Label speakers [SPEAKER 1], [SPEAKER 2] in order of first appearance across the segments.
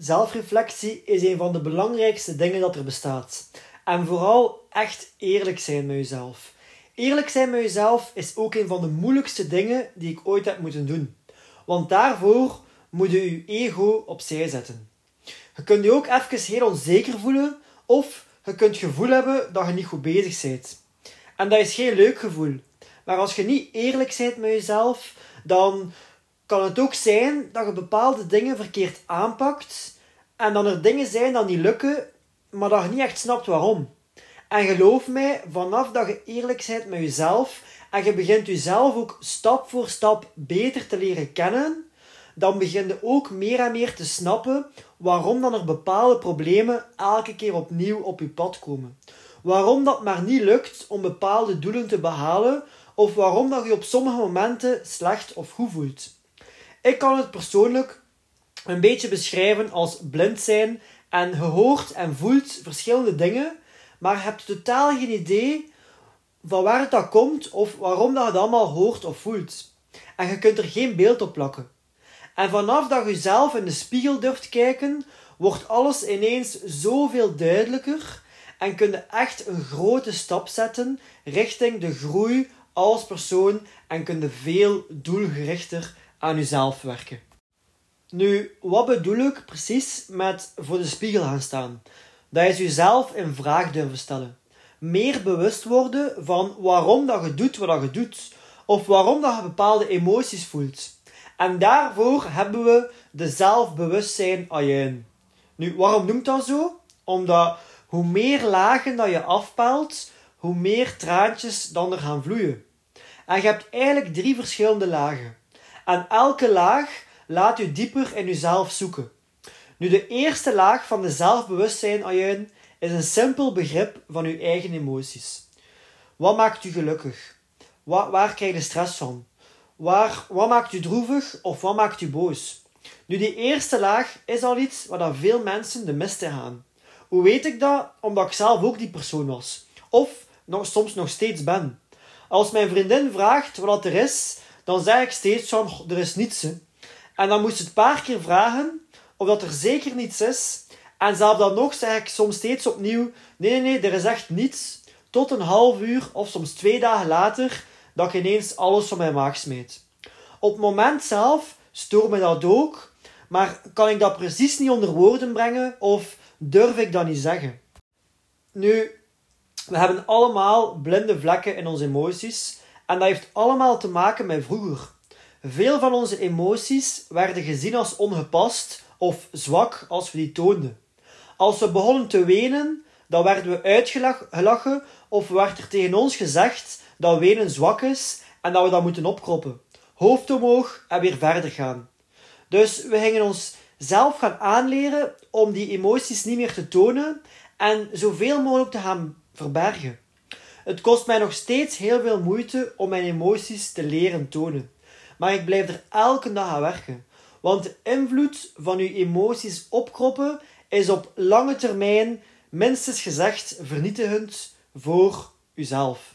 [SPEAKER 1] Zelfreflectie is een van de belangrijkste dingen dat er bestaat. En vooral echt eerlijk zijn met jezelf. Eerlijk zijn met jezelf is ook een van de moeilijkste dingen die ik ooit heb moeten doen. Want daarvoor moet je je ego opzij zetten. Je kunt je ook even heel onzeker voelen of je kunt het gevoel hebben dat je niet goed bezig bent. En dat is geen leuk gevoel. Maar als je niet eerlijk bent met jezelf, dan kan het ook zijn dat je bepaalde dingen verkeerd aanpakt en dan er dingen zijn dat niet lukken, maar dat je niet echt snapt waarom. En geloof mij, vanaf dat je eerlijk bent met jezelf en je begint jezelf ook stap voor stap beter te leren kennen, dan begin je ook meer en meer te snappen waarom dan er bepaalde problemen elke keer opnieuw op je pad komen. Waarom dat maar niet lukt om bepaalde doelen te behalen, of waarom dat je op sommige momenten slecht of goed voelt. Ik kan het persoonlijk een beetje beschrijven als blind zijn en je hoort en voelt verschillende dingen, maar hebt totaal geen idee van waar het dat komt of waarom dat je het allemaal hoort of voelt. En je kunt er geen beeld op plakken. En vanaf dat je zelf in de spiegel durft kijken, wordt alles ineens zoveel duidelijker en kun je echt een grote stap zetten richting de groei als persoon en kun je veel doelgerichter aan jezelf werken. Nu, wat bedoel ik precies met voor de spiegel gaan staan? Dat is jezelf in vraag durven stellen. Meer bewust worden van waarom dat je doet wat je doet. Of waarom dat je bepaalde emoties voelt. En daarvoor hebben we de zelfbewustzijn ajuin. Nu, waarom noemt dat zo? Omdat hoe meer lagen dat je afpelt, hoe meer traantjes dan er gaan vloeien. En je hebt eigenlijk drie verschillende lagen. En elke laag laat u dieper in uzelf zoeken. Nu, de eerste laag van de zelfbewustzijn ajuin is een simpel begrip van uw eigen emoties. Wat maakt u gelukkig? Waar, waar krijg je stress van? Waar, wat maakt u droevig of wat maakt u boos? Nu, die eerste laag is al iets waar veel mensen de mist in gaan. Hoe weet ik dat? Omdat ik zelf ook die persoon was. Of nog, soms nog steeds ben. Als mijn vriendin vraagt wat er is, dan zeg ik steeds van, er is niets. En dan moest je het een paar keer vragen of dat er zeker niets is. En zelf dan nog zeg ik soms steeds opnieuw, nee, nee, nee, er is echt niets. Tot een half uur of soms twee dagen later, dat ik ineens alles van mijn maag smeet. Op het moment zelf stoor me dat ook, maar kan ik dat precies niet onder woorden brengen of durf ik dat niet zeggen? Nu, we hebben allemaal blinde vlekken in onze emoties en dat heeft allemaal te maken met vroeger. Veel van onze emoties werden gezien als ongepast of zwak als we die toonden. Als we begonnen te wenen, dan werden we uitgelachen of werd er tegen ons gezegd dat wenen zwak is en dat we dat moeten opkroppen. Hoofd omhoog en weer verder gaan. Dus we gingen ons zelf gaan aanleren om die emoties niet meer te tonen en zoveel mogelijk te gaan verbergen. Het kost mij nog steeds heel veel moeite om mijn emoties te leren tonen. Maar ik blijf er elke dag aan werken. Want de invloed van uw emoties opkroppen is op lange termijn minstens gezegd vernietigend voor uzelf.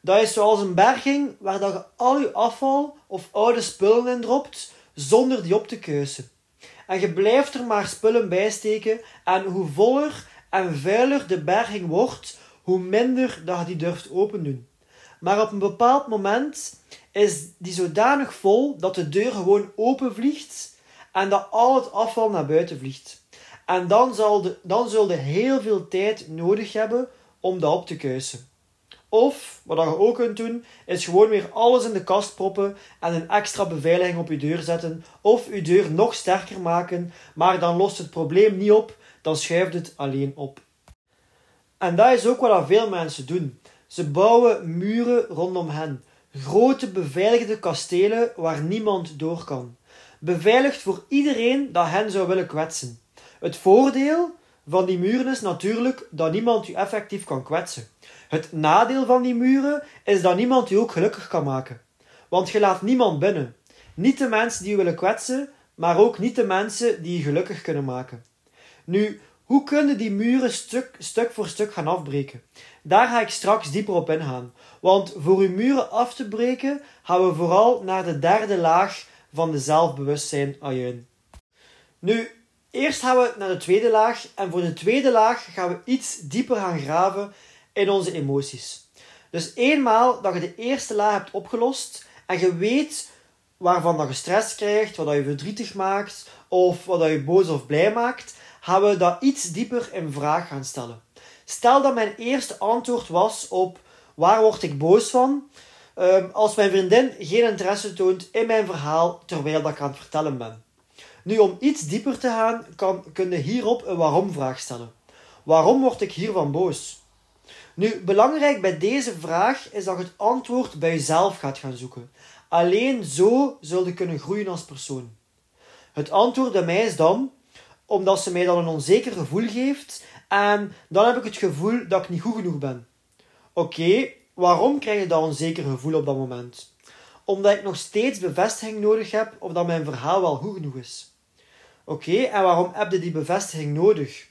[SPEAKER 1] Dat is zoals een berging waar dat je al je afval of oude spullen in dropt zonder die op te keuzen. En je blijft er maar spullen bij steken en hoe voller en vuiler de berging wordt, hoe minder dat je die durft open doen. Maar op een bepaald moment is die zodanig vol dat de deur gewoon open vliegt en dat al het afval naar buiten vliegt. En dan, zal de, dan zul je heel veel tijd nodig hebben om dat op te kuisen. Of, wat je ook kunt doen, is gewoon weer alles in de kast proppen en een extra beveiliging op je deur zetten. Of je deur nog sterker maken, maar dan lost het probleem niet op, dan schuift het alleen op. En dat is ook wat veel mensen doen. Ze bouwen muren rondom hen. Grote beveiligde kastelen waar niemand door kan. beveiligt voor iedereen dat hen zou willen kwetsen. Het voordeel van die muren is natuurlijk dat niemand u effectief kan kwetsen. Het nadeel van die muren is dat niemand u ook gelukkig kan maken. Want je laat niemand binnen. Niet de mensen die u willen kwetsen, maar ook niet de mensen die je gelukkig kunnen maken. Nu, hoe kunnen die muren stuk, stuk voor stuk gaan afbreken? Daar ga ik straks dieper op ingaan. Want voor uw muren af te breken, gaan we vooral naar de derde laag van de zelfbewustzijn ajuin. Nu, eerst gaan we naar de tweede laag. En voor de tweede laag gaan we iets dieper gaan graven in onze emoties. Dus eenmaal dat je de eerste laag hebt opgelost en je weet waarvan dat je stress krijgt, wat dat je verdrietig maakt of wat dat je boos of blij maakt, gaan we dat iets dieper in vraag gaan stellen. Stel dat mijn eerste antwoord was op waar word ik boos van? Um, als mijn vriendin geen interesse toont in mijn verhaal terwijl dat ik aan het vertellen ben. Nu, om iets dieper te gaan, kan, kun je hierop een waarom-vraag stellen. Waarom word ik hiervan boos? Nu, belangrijk bij deze vraag is dat je het antwoord bij jezelf gaat gaan zoeken. Alleen zo zul je kunnen groeien als persoon. Het antwoord bij mij is dan, omdat ze mij dan een onzeker gevoel geeft en dan heb ik het gevoel dat ik niet goed genoeg ben. Oké, waarom krijg je dat onzeker gevoel op dat moment? Omdat ik nog steeds bevestiging nodig heb of dat mijn verhaal wel goed genoeg is. Oké, en waarom heb je die bevestiging nodig?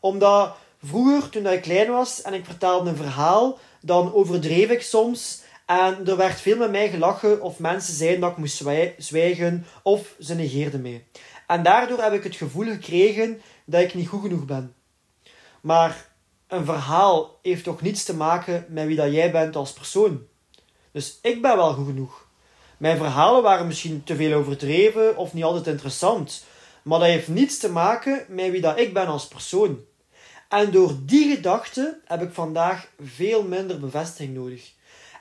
[SPEAKER 1] Omdat vroeger, toen ik klein was en ik vertelde een verhaal, dan overdreef ik soms en er werd veel met mij gelachen of mensen zeiden dat ik moest zwijgen of ze negeerden mij. En daardoor heb ik het gevoel gekregen dat ik niet goed genoeg ben. Maar een verhaal heeft toch niets te maken met wie dat jij bent als persoon. Dus ik ben wel goed genoeg. Mijn verhalen waren misschien te veel overdreven of niet altijd interessant, maar dat heeft niets te maken met wie dat ik ben als persoon. En door die gedachte heb ik vandaag veel minder bevestiging nodig.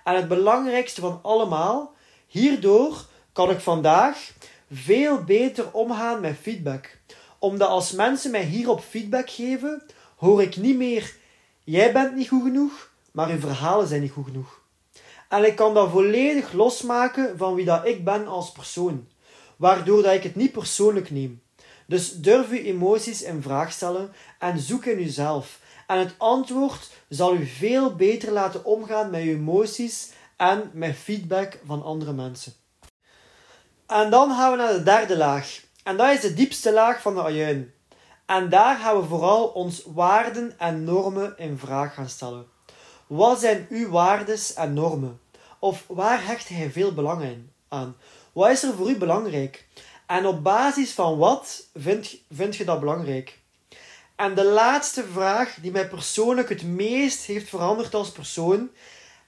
[SPEAKER 1] En het belangrijkste van allemaal, hierdoor kan ik vandaag veel beter omgaan met feedback. Omdat als mensen mij hierop feedback geven, hoor ik niet meer: jij bent niet goed genoeg, maar uw verhalen zijn niet goed genoeg. En ik kan dat volledig losmaken van wie dat ik ben als persoon, waardoor dat ik het niet persoonlijk neem. Dus durf uw emoties in vraag stellen en zoek in uzelf. En het antwoord zal u veel beter laten omgaan met uw emoties en met feedback van andere mensen. En dan gaan we naar de derde laag. En dat is de diepste laag van de ajuin. En daar gaan we vooral ons waarden en normen in vraag gaan stellen. Wat zijn uw waardes en normen? Of waar hecht hij veel belang aan? Wat is er voor u belangrijk? En op basis van wat vind, vind je dat belangrijk? En de laatste vraag die mij persoonlijk het meest heeft veranderd als persoon,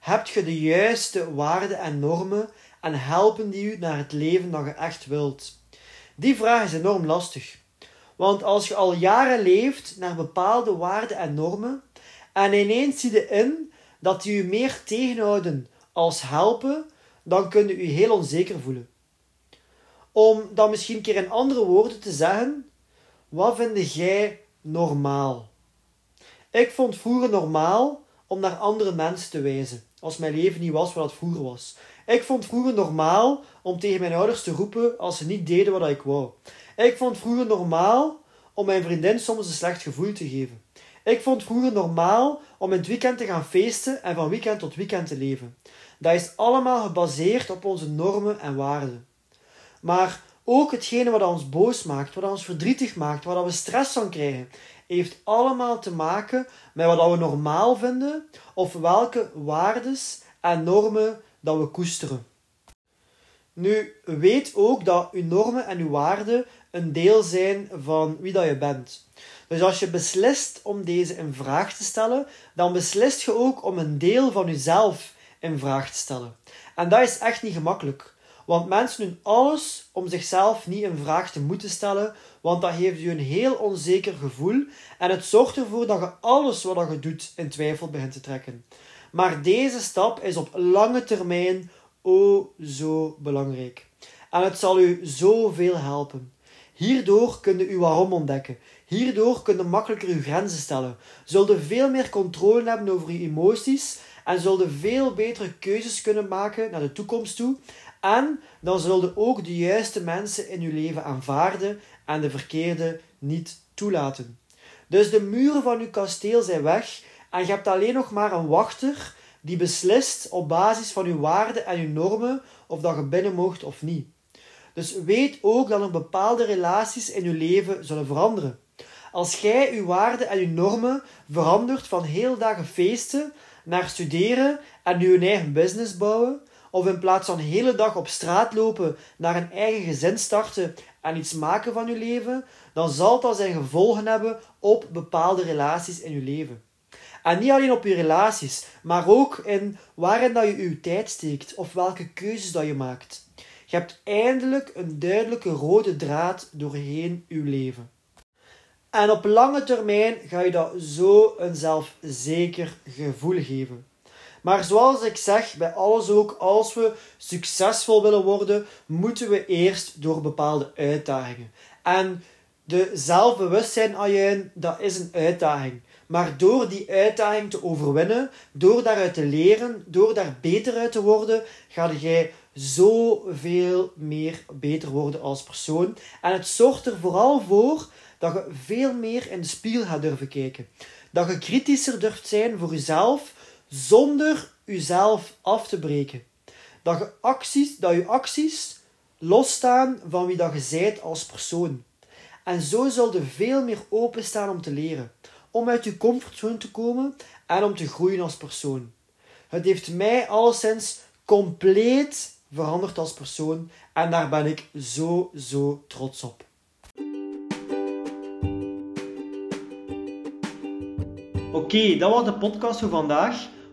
[SPEAKER 1] heb je de juiste waarden en normen en helpen die u naar het leven dat je echt wilt? Die vraag is enorm lastig. Want als je al jaren leeft naar bepaalde waarden en normen en ineens zie je in dat die u meer tegenhouden als helpen, dan kun je je heel onzeker voelen. Om dan misschien een keer in andere woorden te zeggen, wat vind jij normaal? Ik vond vroeger normaal om naar andere mensen te wijzen, als mijn leven niet was wat het vroeger was. Ik vond vroeger normaal om tegen mijn ouders te roepen als ze niet deden wat ik wou. Ik vond vroeger normaal om mijn vriendin soms een slecht gevoel te geven. Ik vond vroeger normaal om in het weekend te gaan feesten en van weekend tot weekend te leven. Dat is allemaal gebaseerd op onze normen en waarden. Maar ook hetgene wat ons boos maakt, wat ons verdrietig maakt, waar we stress van krijgen, heeft allemaal te maken met wat we normaal vinden of welke waardes en normen dat we koesteren. Nu, weet ook dat uw normen en uw waarden een deel zijn van wie dat je bent. Dus als je beslist om deze in vraag te stellen, dan beslist je ook om een deel van jezelf in vraag te stellen. En dat is echt niet gemakkelijk. Want mensen doen alles om zichzelf niet in vraag te moeten stellen, want dat geeft je een heel onzeker gevoel en het zorgt ervoor dat je alles wat je doet in twijfel begint te trekken. Maar deze stap is op lange termijn oh zo belangrijk. En het zal u zoveel helpen. Hierdoor kun je uw waarom ontdekken. Hierdoor kun je makkelijker uw grenzen stellen. Zul je veel meer controle hebben over je emoties en zul je veel betere keuzes kunnen maken naar de toekomst toe. En dan zullen ook de juiste mensen in je leven aanvaarden en de verkeerde niet toelaten. Dus de muren van je kasteel zijn weg en je hebt alleen nog maar een wachter die beslist op basis van uw waarden en uw normen of dat je binnen mocht of niet. Dus weet ook dat er bepaalde relaties in je leven zullen veranderen. Als jij uw waarden en uw normen verandert van heel dagen feesten naar studeren en uw eigen business bouwen, of in plaats van de hele dag op straat lopen naar een eigen gezin starten en iets maken van je leven, dan zal dat zijn gevolgen hebben op bepaalde relaties in je leven. En niet alleen op je relaties, maar ook in waarin dat je je tijd steekt of welke keuzes dat je maakt. Je hebt eindelijk een duidelijke rode draad doorheen je leven. En op lange termijn ga je dat zo een zelfzeker gevoel geven. Maar zoals ik zeg, bij alles ook, als we succesvol willen worden, moeten we eerst door bepaalde uitdagingen. En de zelfbewustzijn, Ajuin, dat is een uitdaging. Maar door die uitdaging te overwinnen, door daaruit te leren, door daar beter uit te worden, ga jij zoveel meer beter worden als persoon. En het zorgt er vooral voor dat je veel meer in de spiegel gaat durven kijken. Dat je kritischer durft zijn voor jezelf, zonder jezelf af te breken. Dat je acties, dat je acties losstaan van wie dat je zijt als persoon. En zo zul je veel meer openstaan om te leren, om uit je comfortzone te komen en om te groeien als persoon. Het heeft mij alleszins compleet veranderd als persoon en daar ben ik zo, zo trots op. Oké, dat was de podcast voor vandaag.